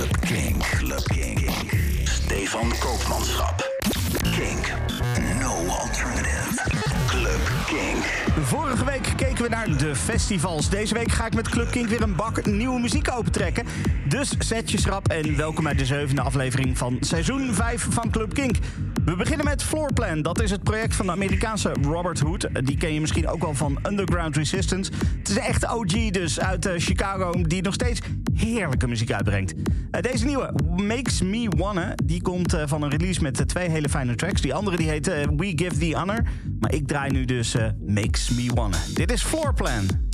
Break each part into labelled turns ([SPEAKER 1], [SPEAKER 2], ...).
[SPEAKER 1] Club Kink. Club Kink. Stefan Koopmanschap. Kink. No alternative. Club Kink.
[SPEAKER 2] Vorige week keken we naar de festivals. Deze week ga ik met Club Kink weer een bak nieuwe muziek opentrekken. Dus zet je schrap en welkom bij de zevende aflevering van seizoen 5 van Club Kink. We beginnen met Floorplan. Dat is het project van de Amerikaanse Robert Hood. Die ken je misschien ook wel van Underground Resistance. Het is een echte OG dus uit eh, Chicago die nog steeds heerlijke muziek uitbrengt. Eh, deze nieuwe Makes Me Wanna die komt eh, van een release met twee hele fijne tracks. Die andere die heet We Give The Honor. Maar ik draai nu dus Makes Me Wanna. Dit is Floorplan.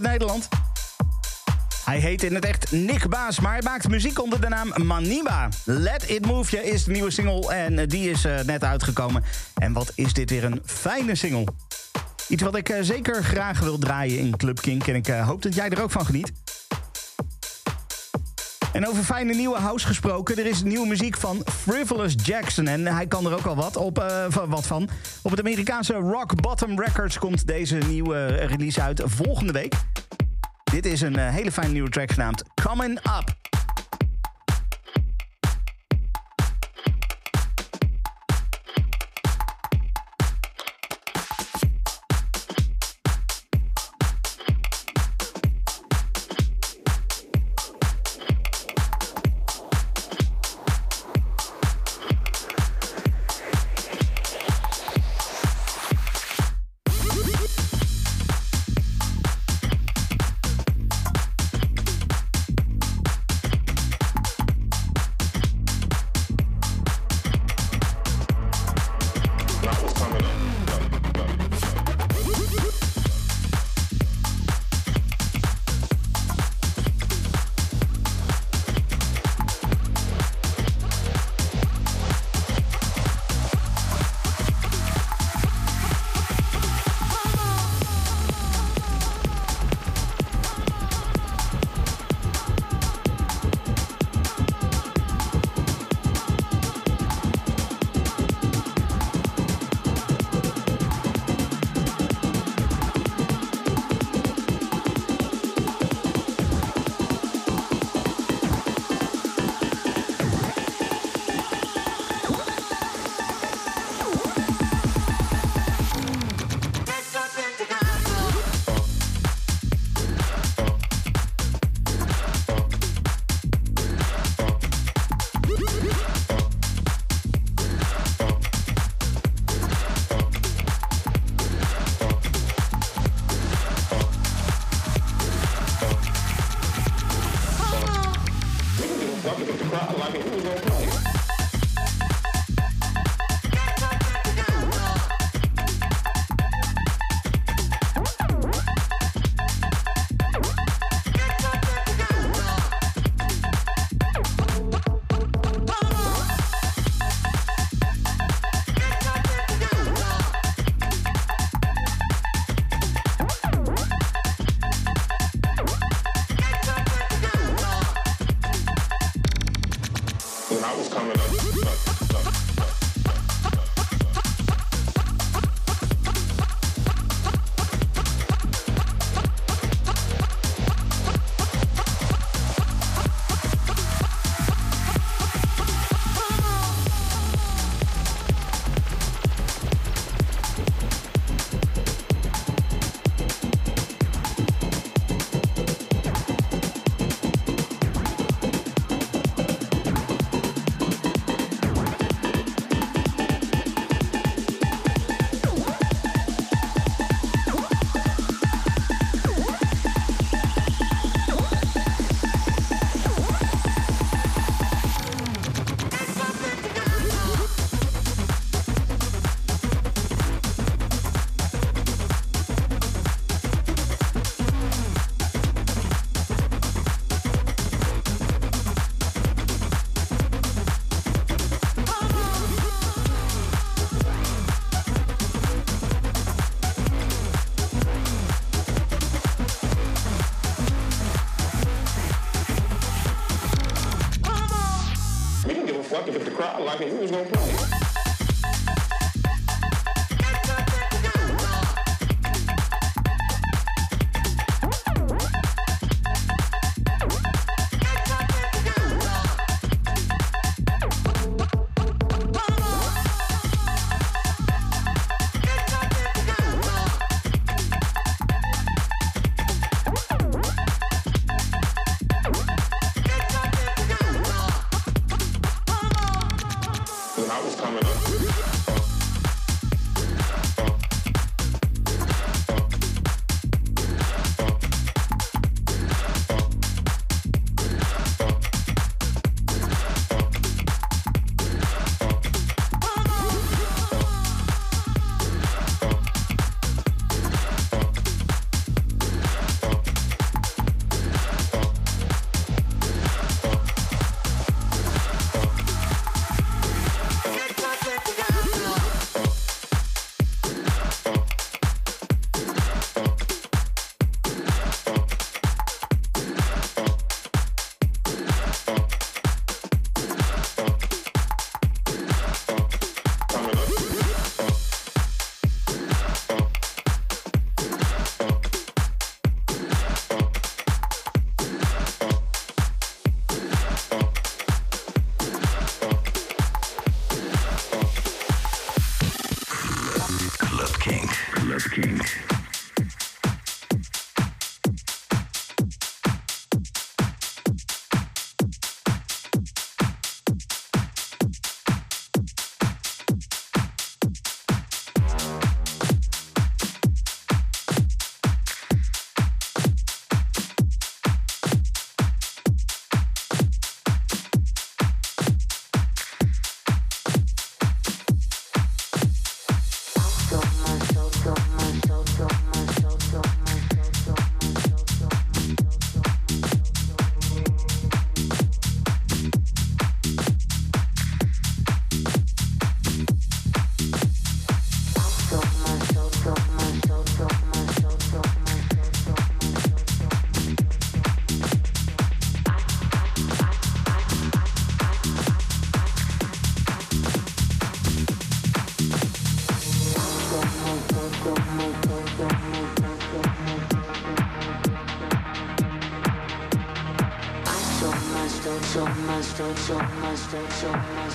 [SPEAKER 2] Nederland. Hij heet in het echt Nick Baas, maar hij maakt muziek onder de naam Maniba. Let It Move Je is de nieuwe single en eh, die is uh, net uitgekomen. En wat is dit weer een fijne single. Iets wat ik uh, zeker graag wil draaien in Club Kink en ik hoop dat jij er ook van geniet. En over fijne nieuwe house gesproken, er is nieuwe muziek van Frivolous Jackson. En hij kan er ook al wat, op, uh, wat van. Op het Amerikaanse Rock Bottom Records komt deze nieuwe release uit volgende week. Dit is een uh, hele fijne nieuwe track genaamd Coming Up.
[SPEAKER 3] crowd like it, was gonna play.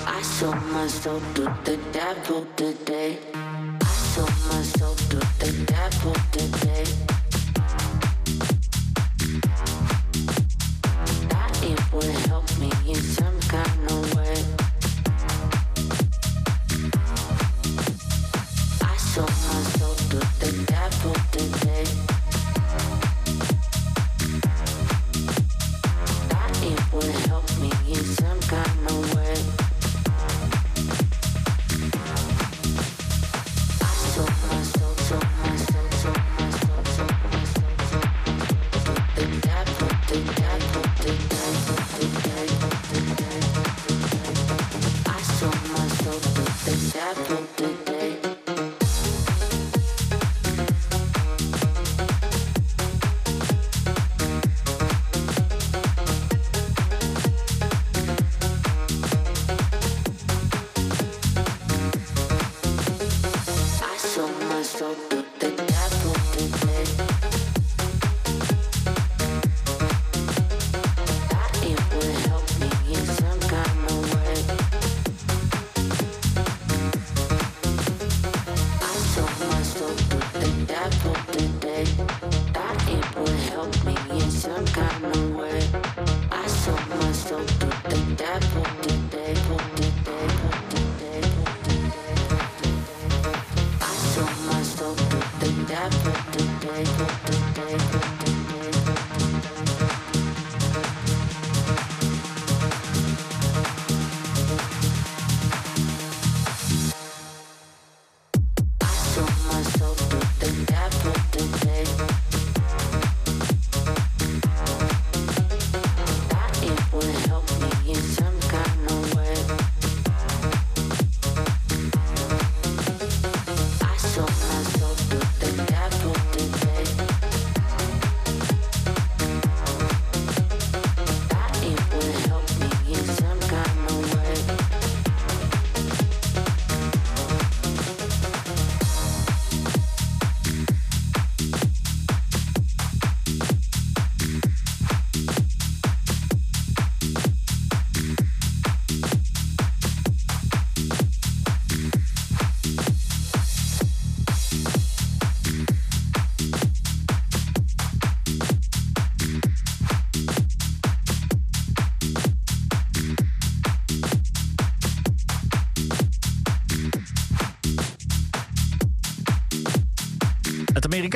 [SPEAKER 3] I
[SPEAKER 4] sold my soul to the devil.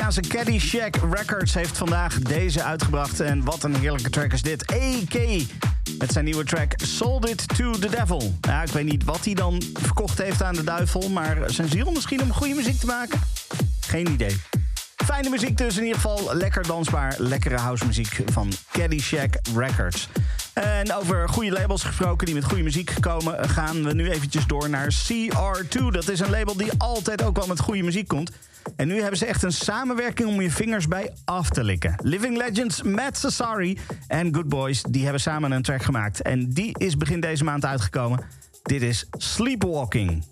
[SPEAKER 5] Amerikaanse Caddyshack Records heeft vandaag deze uitgebracht. En wat een heerlijke track is dit. AK met zijn nieuwe track Sold It To The Devil. Ja, ik weet niet wat hij dan verkocht heeft aan de duivel... maar zijn ziel misschien om goede muziek te maken? Geen idee. Fijne muziek dus in ieder geval. Lekker dansbaar, lekkere housemuziek van Caddyshack Records. En over goede labels gesproken die met goede muziek komen... gaan we nu eventjes door naar CR2. Dat is een label die altijd ook wel met goede muziek komt. En nu hebben ze echt een samenwerking om je vingers bij af te likken. Living Legends, Matt Sassari en Good Boys... die hebben samen een track gemaakt. En die is begin deze maand uitgekomen. Dit is Sleepwalking.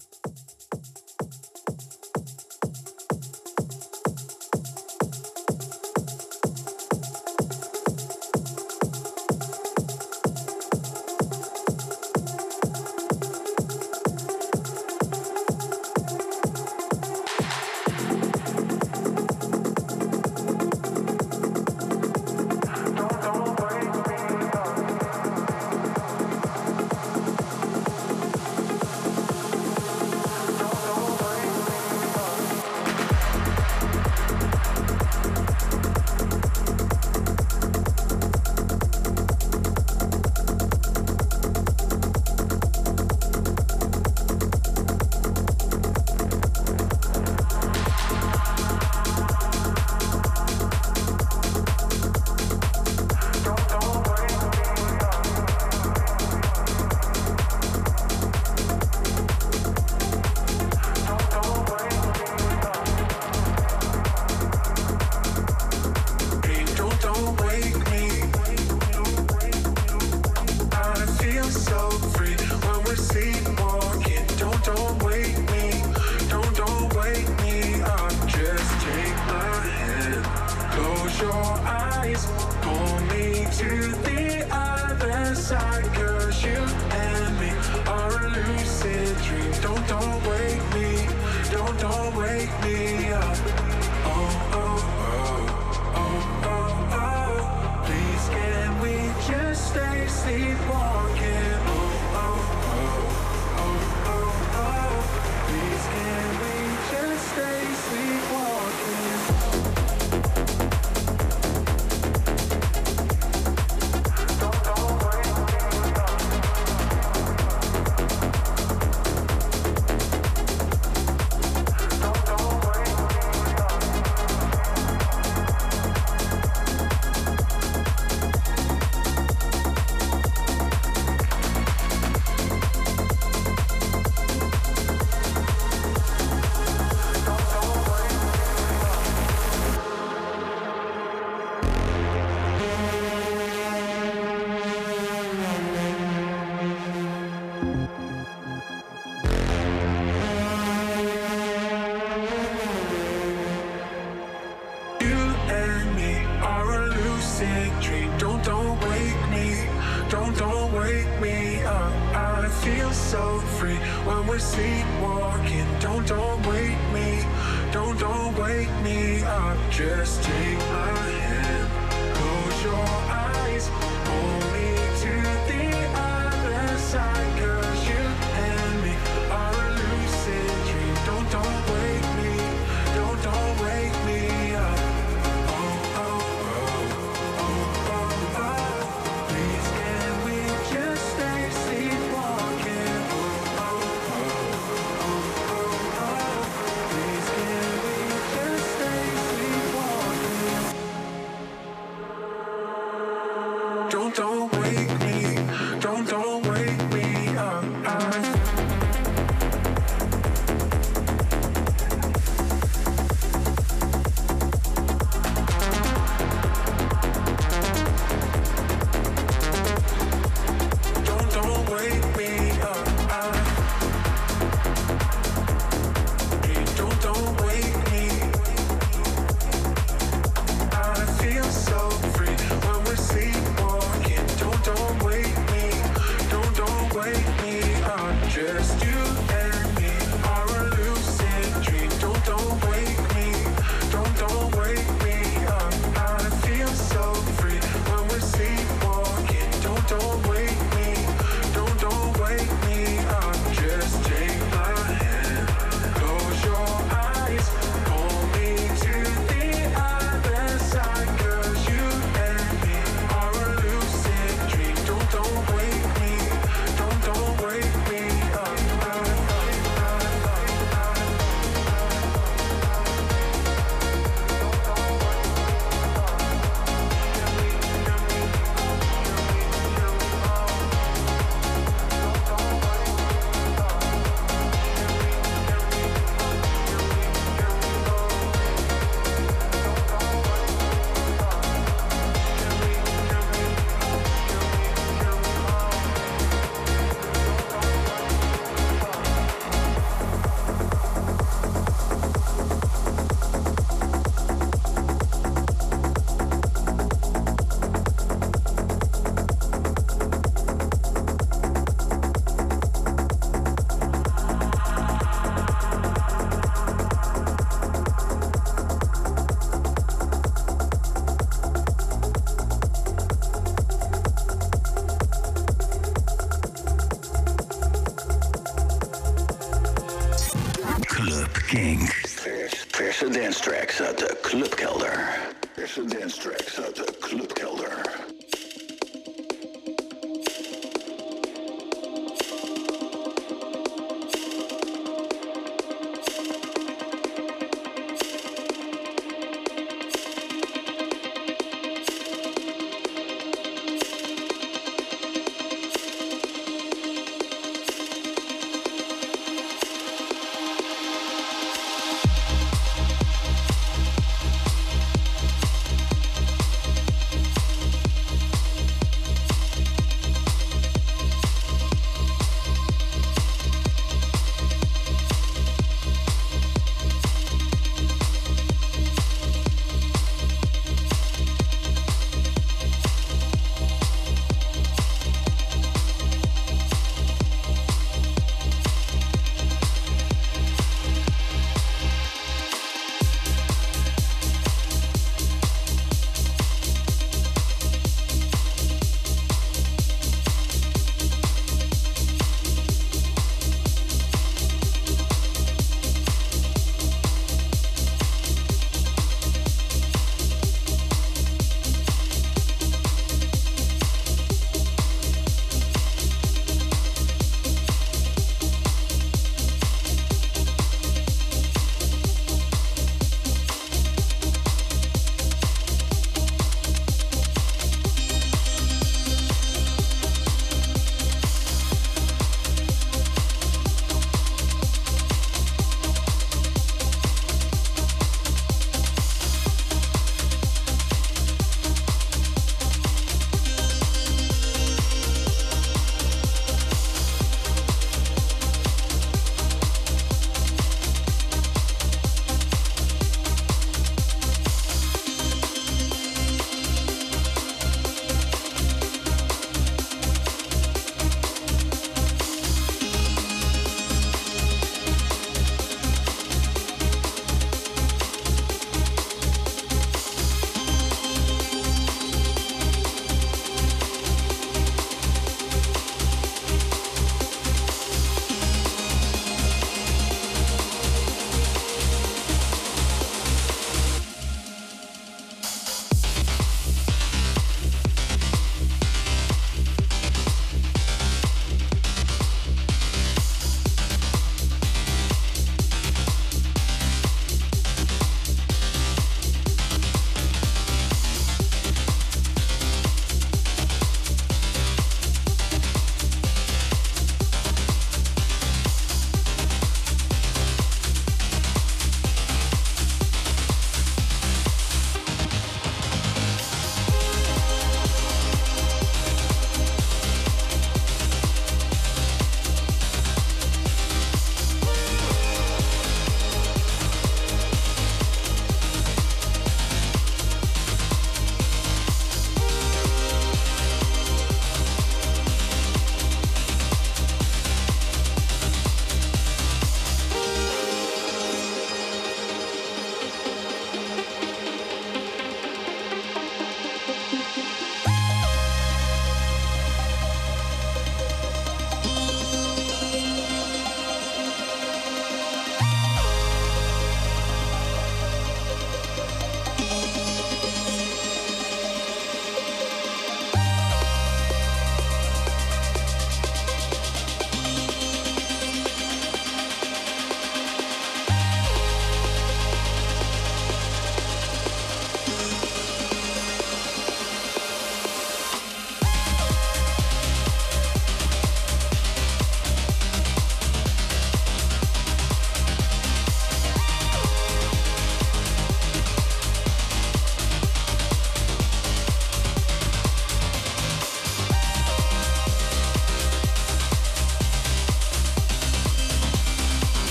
[SPEAKER 1] see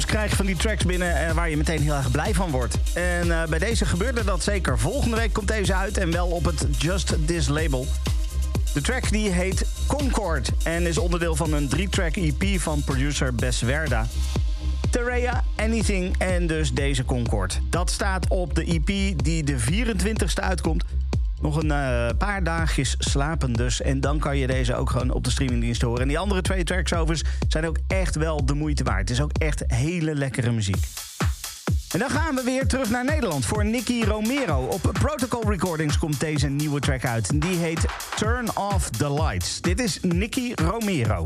[SPEAKER 2] soms krijg van die tracks binnen eh, waar je meteen heel erg blij van wordt. En eh, bij deze gebeurde dat zeker. Volgende week komt deze uit en wel op het Just This label. De track die heet Concord en is onderdeel van een drie-track EP van producer Bess Werda. Terrea, Anything en dus deze Concord. Dat staat op de EP die de 24ste uitkomt. Nog een eh, paar dagjes slapen dus. En dan kan je deze ook gewoon op de streamingdienst horen. En die andere twee tracks overigens zijn ook echt wel de moeite waard. Het is ook echt hele lekkere muziek. En dan gaan we weer terug naar Nederland voor Nicky Romero. Op Protocol Recordings komt deze nieuwe track uit. En die heet Turn Off the Lights. Dit is Nicky Romero.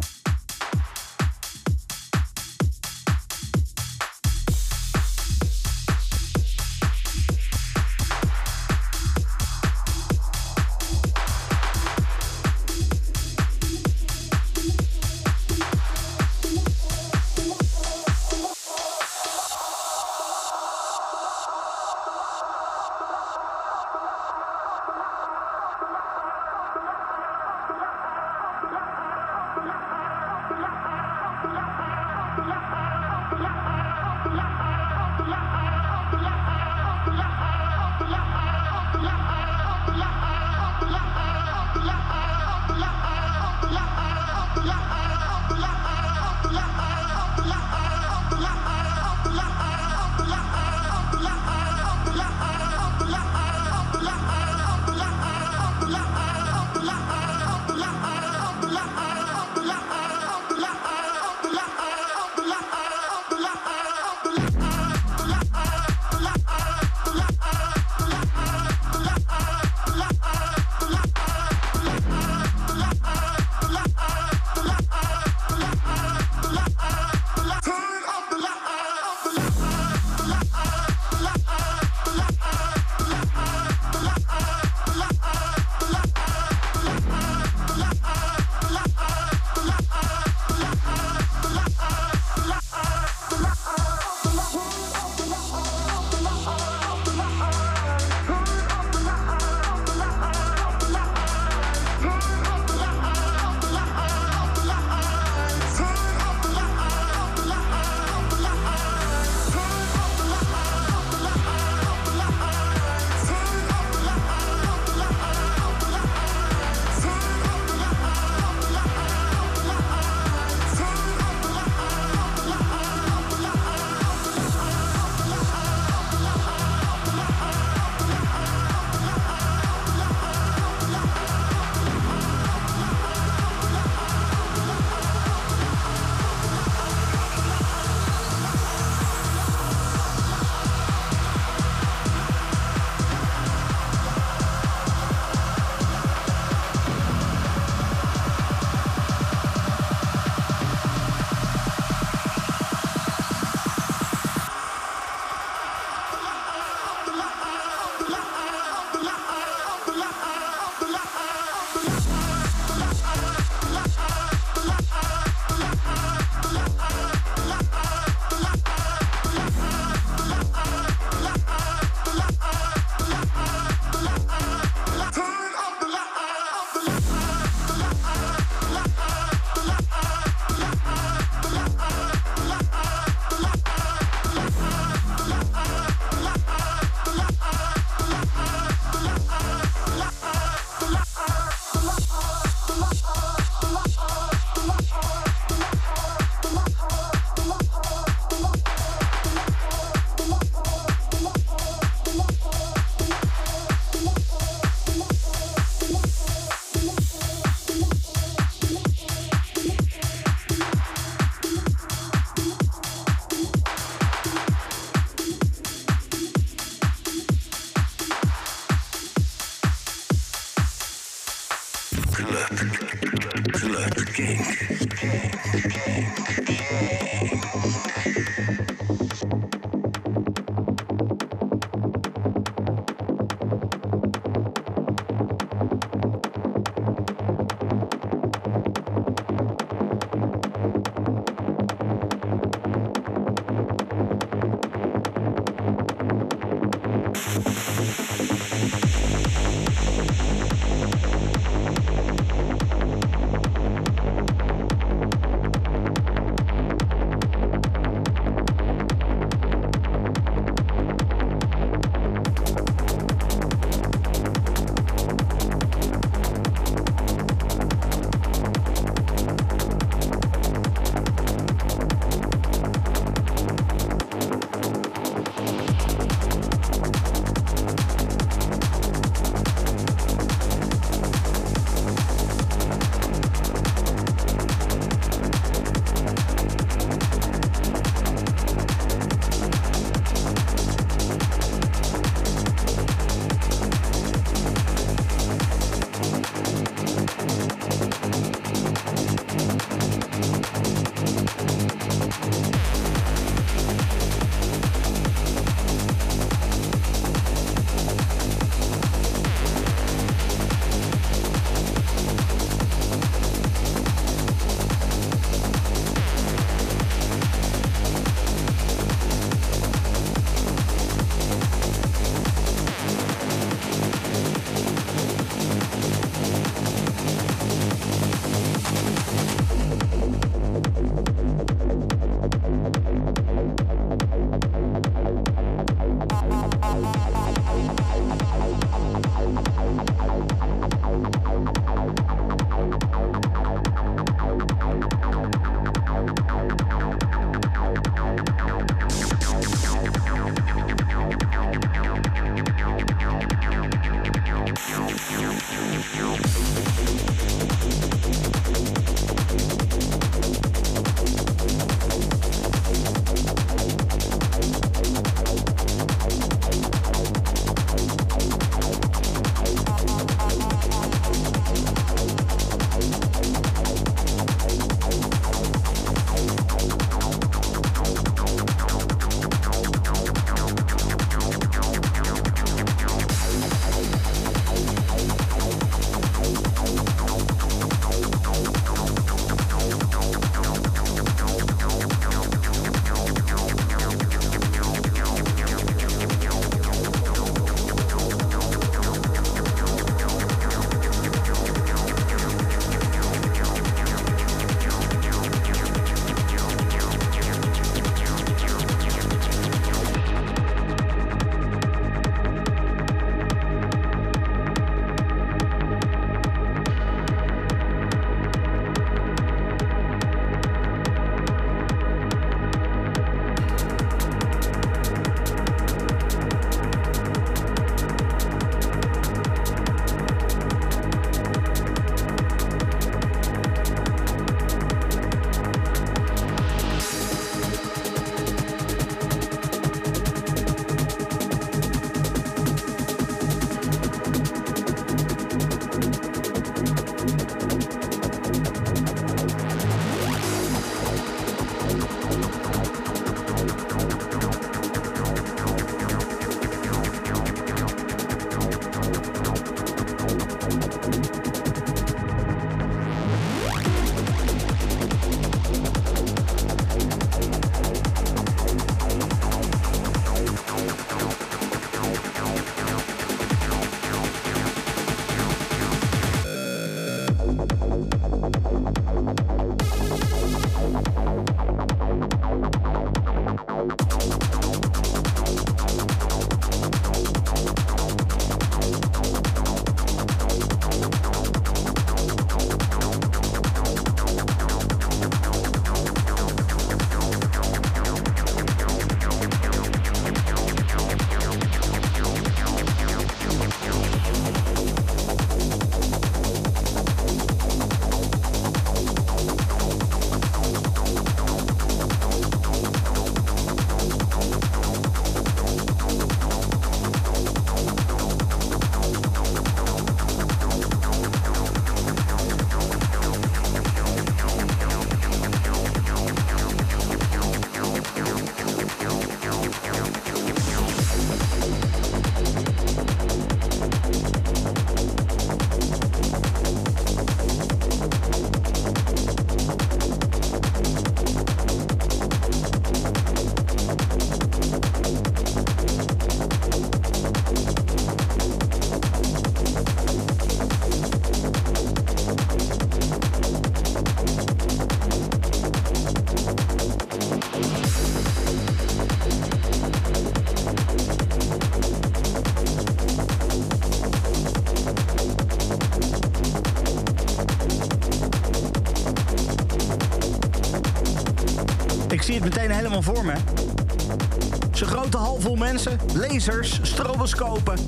[SPEAKER 2] Lasers, stroboscopen.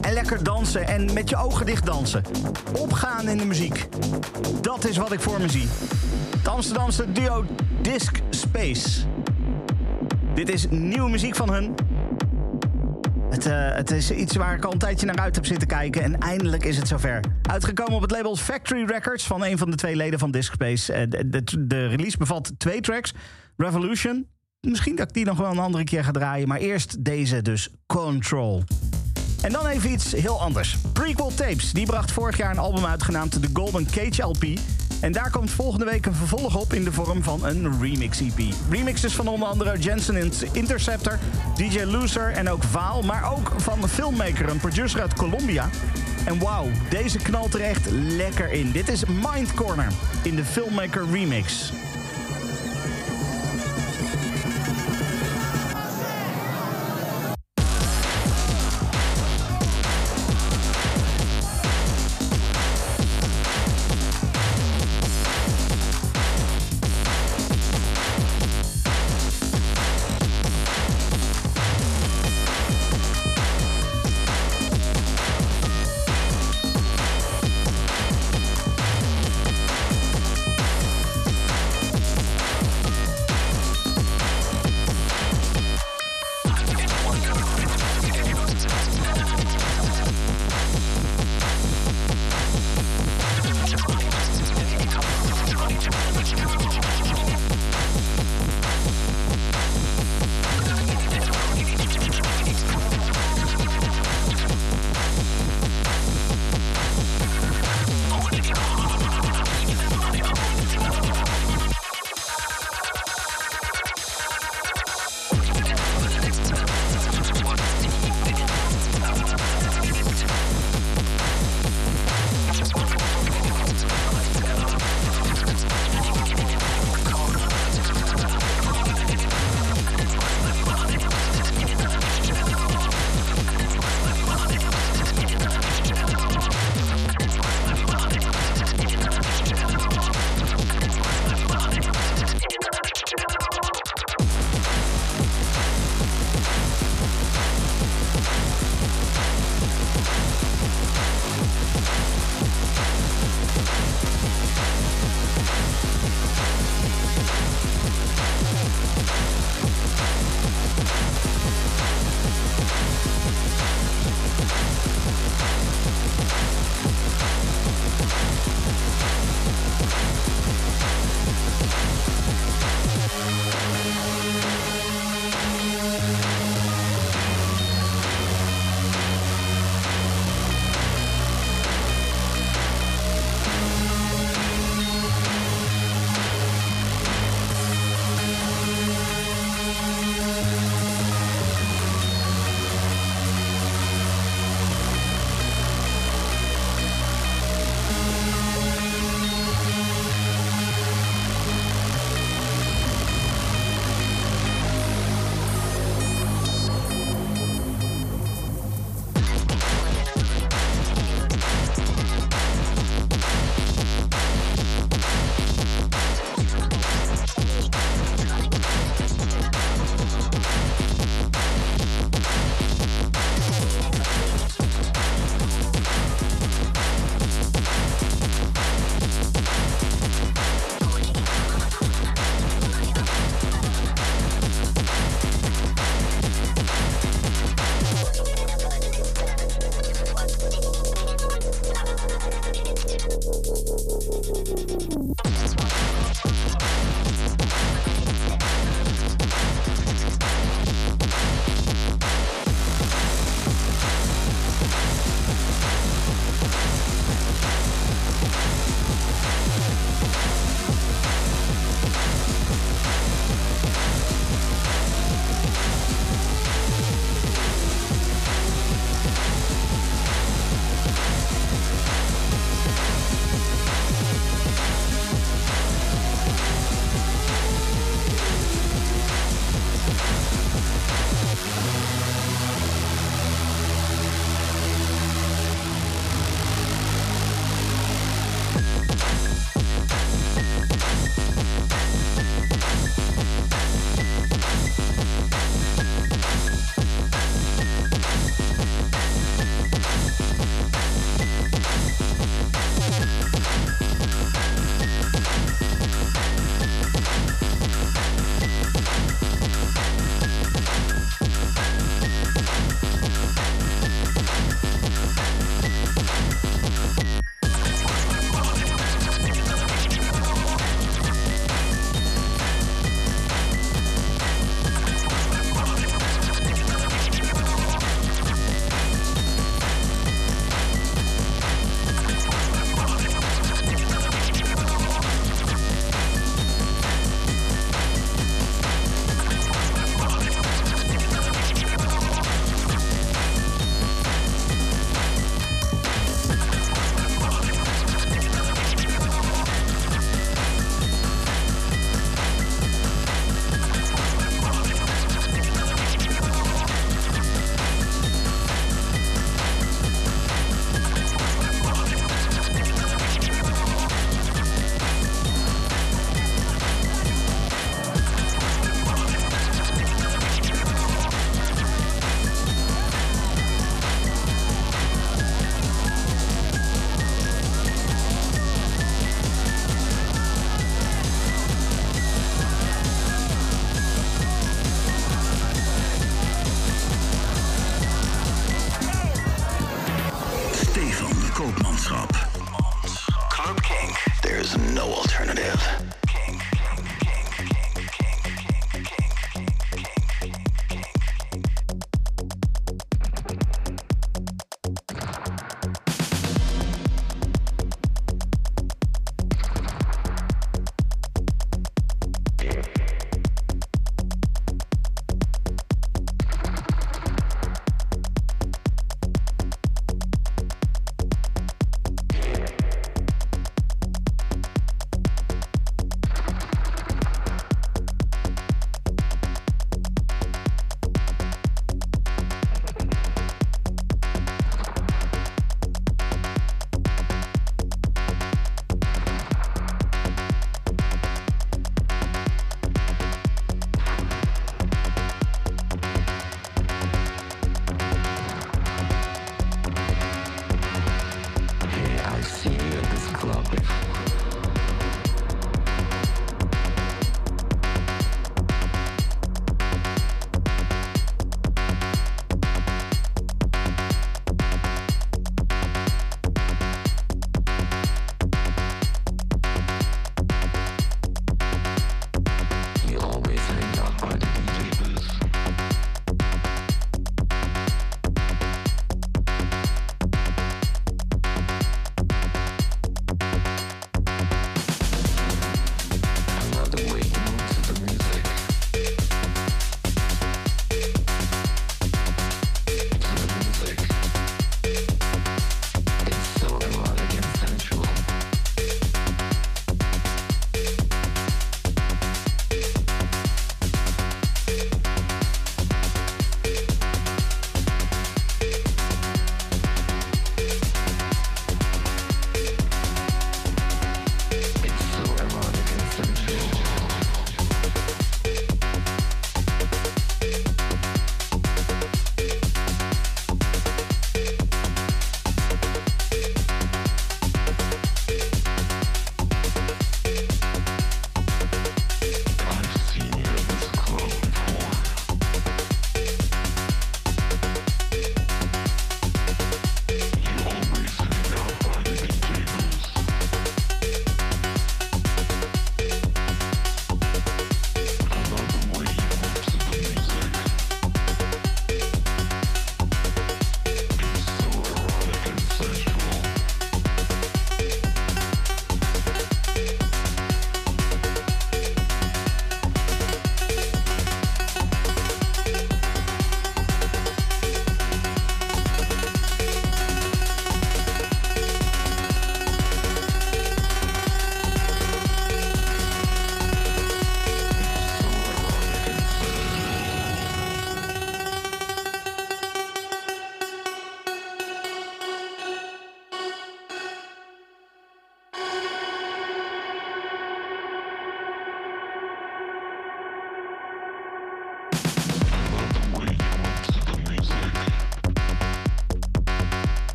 [SPEAKER 2] En lekker dansen en met je ogen dicht dansen. Opgaan in de muziek. Dat is wat ik voor me zie. Het Amsterdamse duo Disc Space. Dit is nieuwe muziek van hun. Het, eh, het is iets waar ik al een tijdje naar uit heb zitten kijken. En eindelijk is het zover. Uitgekomen op het label Factory Records van een van de twee leden van Disc Space. Eh, de release bevat twee tracks. Revolution. Misschien dat ik die nog wel een andere keer ga draaien. Maar eerst deze dus. Control. En dan even iets heel anders. Prequel Tapes. Die bracht vorig jaar een album uit genaamd The Golden Cage LP. En daar komt volgende week een vervolg op in de vorm van een remix-EP. Remixes van onder andere Jensen Interceptor, DJ Loser en ook Vaal. Maar ook van een filmmaker, een producer uit Colombia. En wauw, deze knalt er echt lekker in. Dit is Mind Corner in de Filmmaker Remix.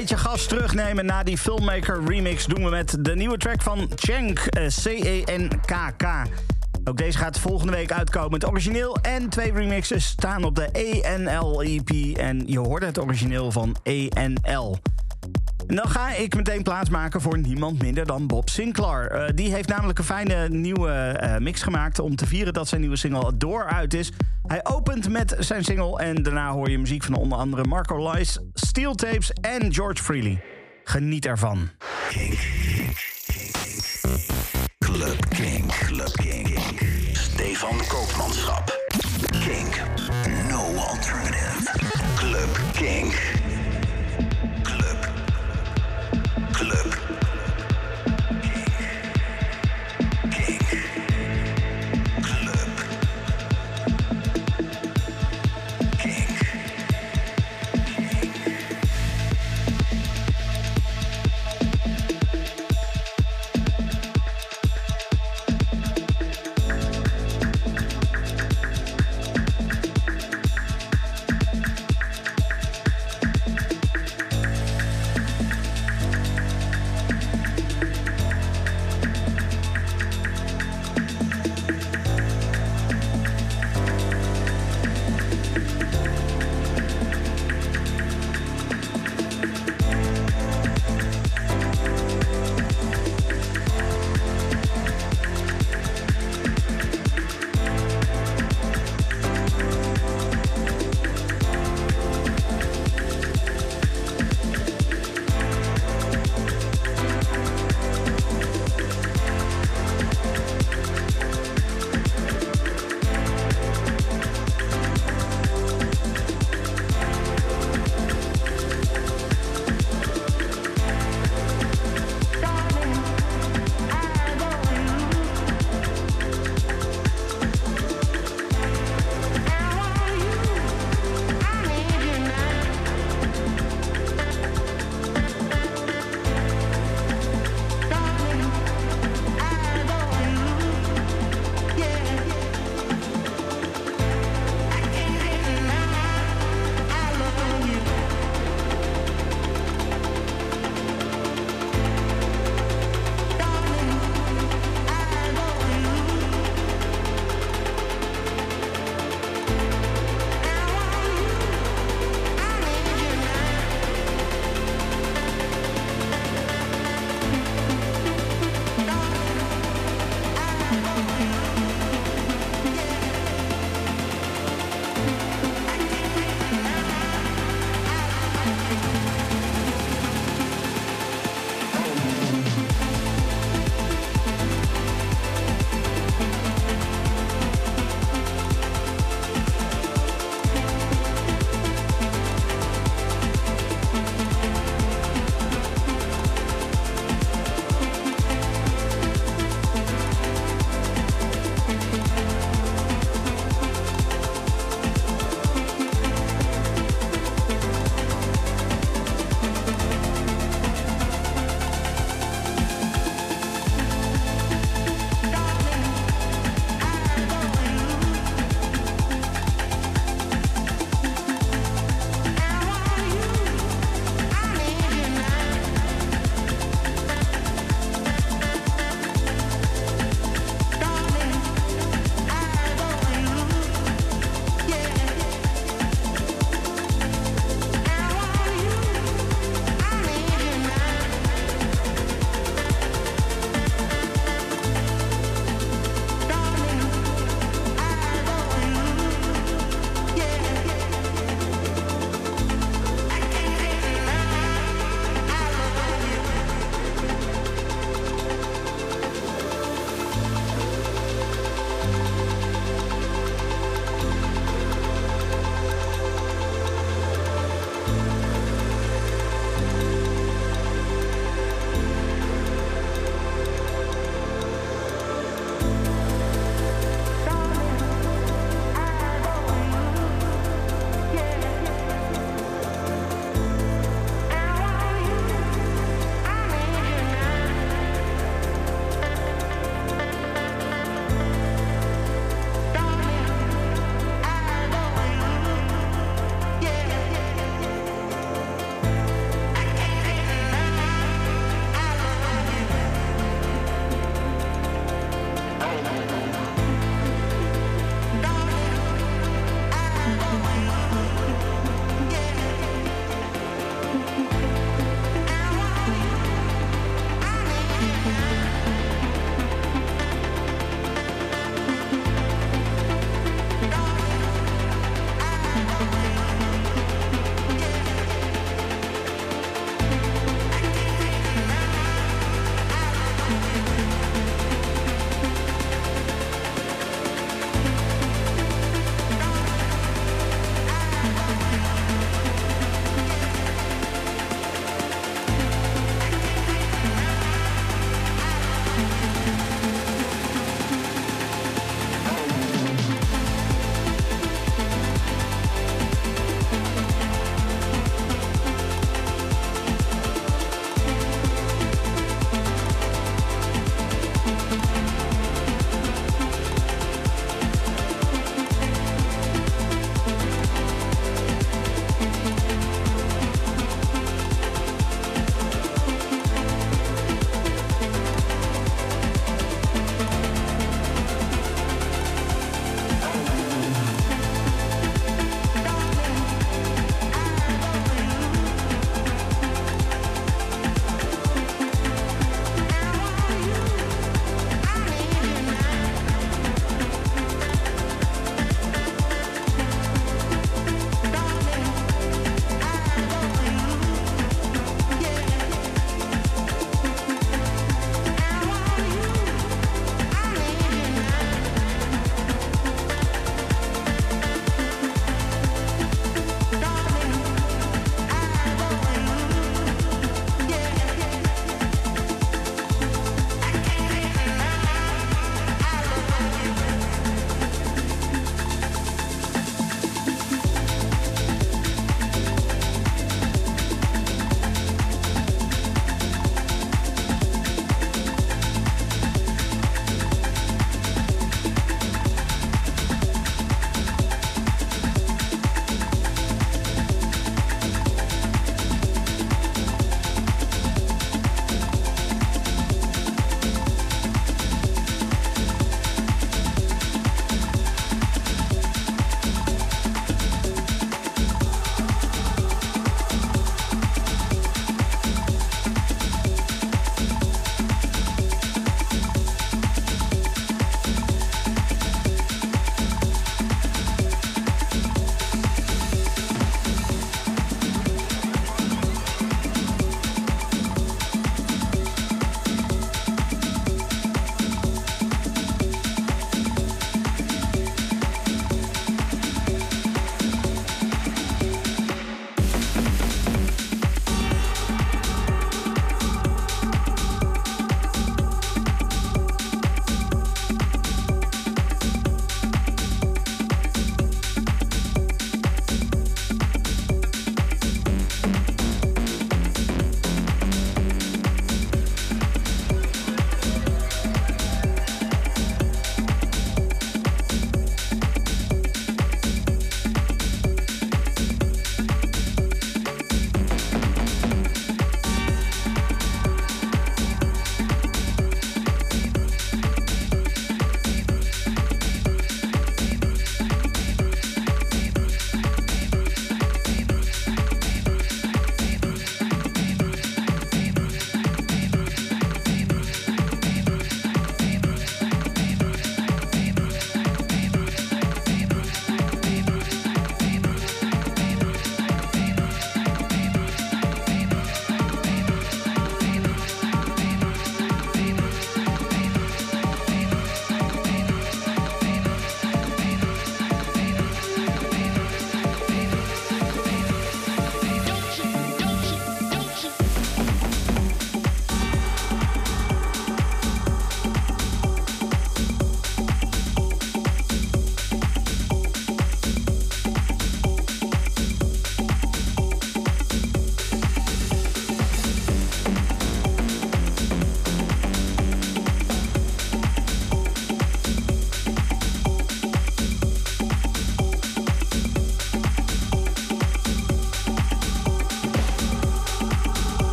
[SPEAKER 2] Beetje gas terugnemen na die Filmmaker remix doen we met de nieuwe track van Cenk, eh, C-E-N-K-K. Ook deze gaat volgende week uitkomen. Het origineel en twee remixes staan op de ENL-EP. En je hoort het origineel van ENL. En dan ga ik meteen plaatsmaken voor niemand minder dan Bob Sinclair. Eh, die heeft namelijk een fijne nieuwe eh, mix gemaakt om te vieren dat zijn nieuwe single Door uit is. Hij opent met zijn single en daarna hoor je muziek van onder andere Marco Lies, Steel Tapes en George Freely. Geniet ervan.
[SPEAKER 1] Stefan Koopmanschap.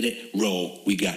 [SPEAKER 6] Let it roll. We got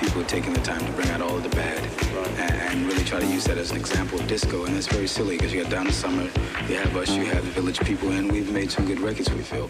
[SPEAKER 7] people are taking the time to bring out all of the bad and, and really try to use that as an example of disco. And that's very silly because you got Donna Summer, you have us, you have the Village People, and we've made some good records, we feel.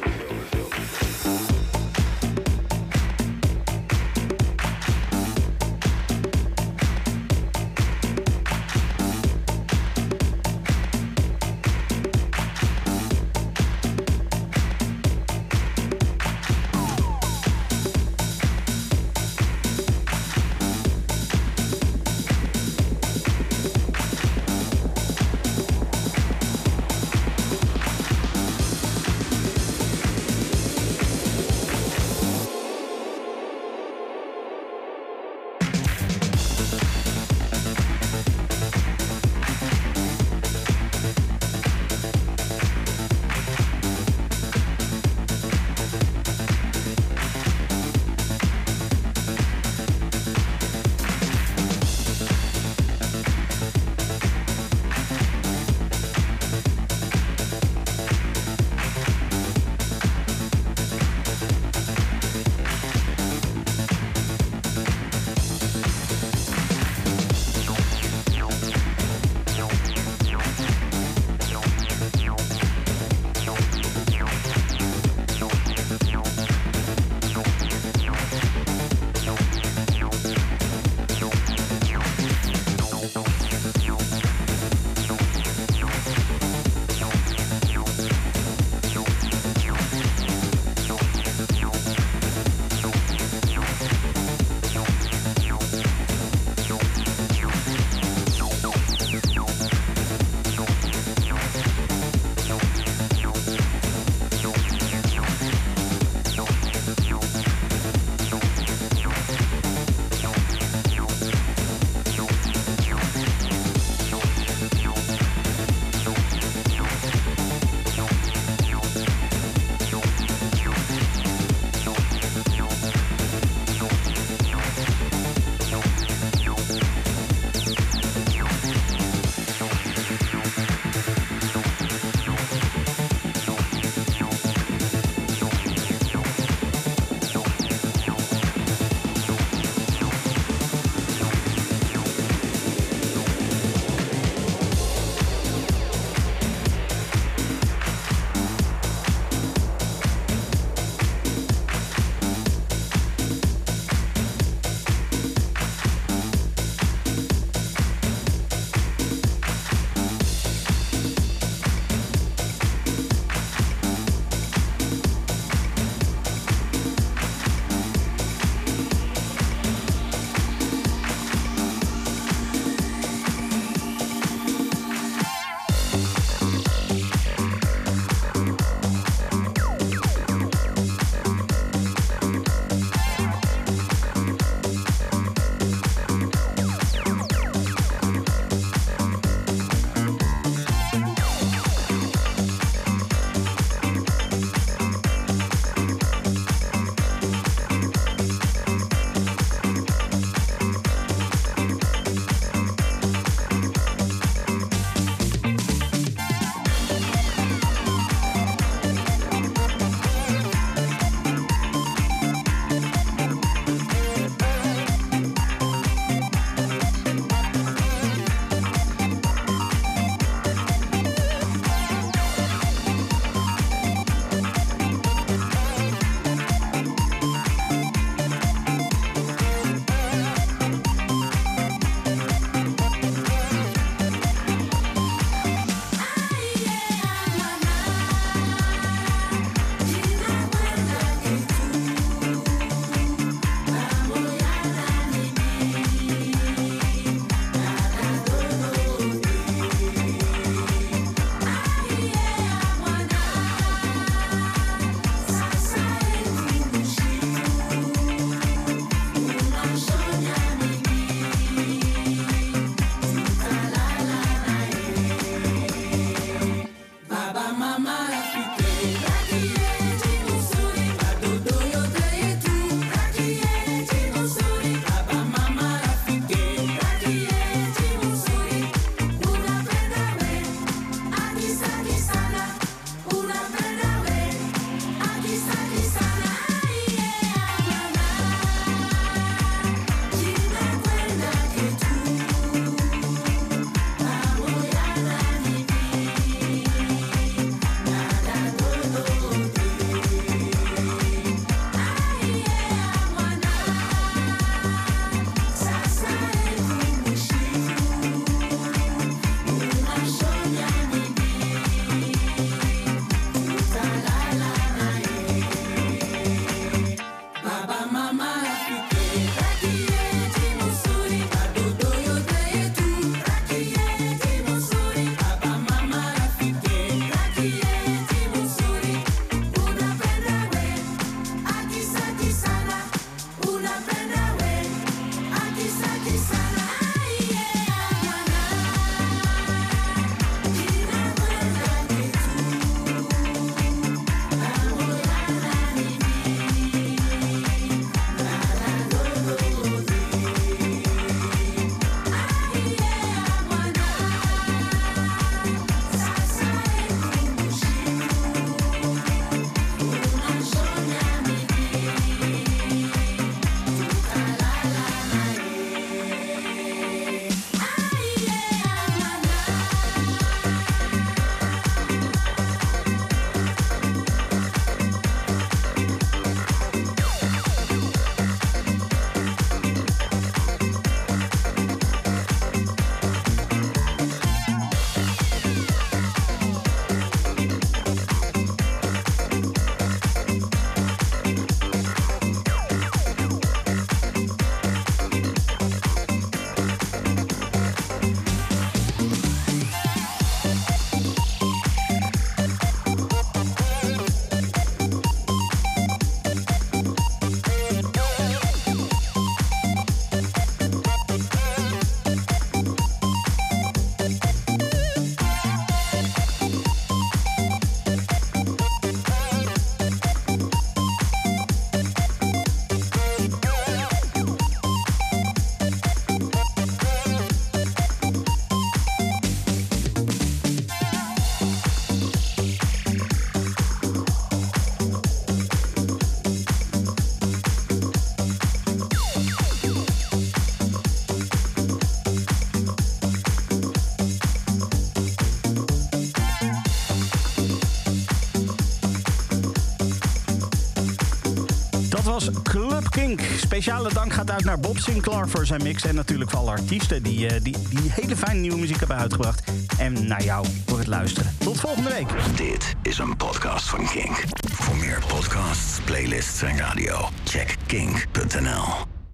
[SPEAKER 2] Club Kink. Speciale dank gaat uit naar Bob Sinclair voor zijn mix. En natuurlijk voor alle artiesten die, eh, die, die hele fijne nieuwe muziek hebben uitgebracht. En naar jou voor het luisteren. Tot volgende week.
[SPEAKER 1] Dit is een podcast van Kink. Voor meer podcasts, playlists en radio, check kink.nl.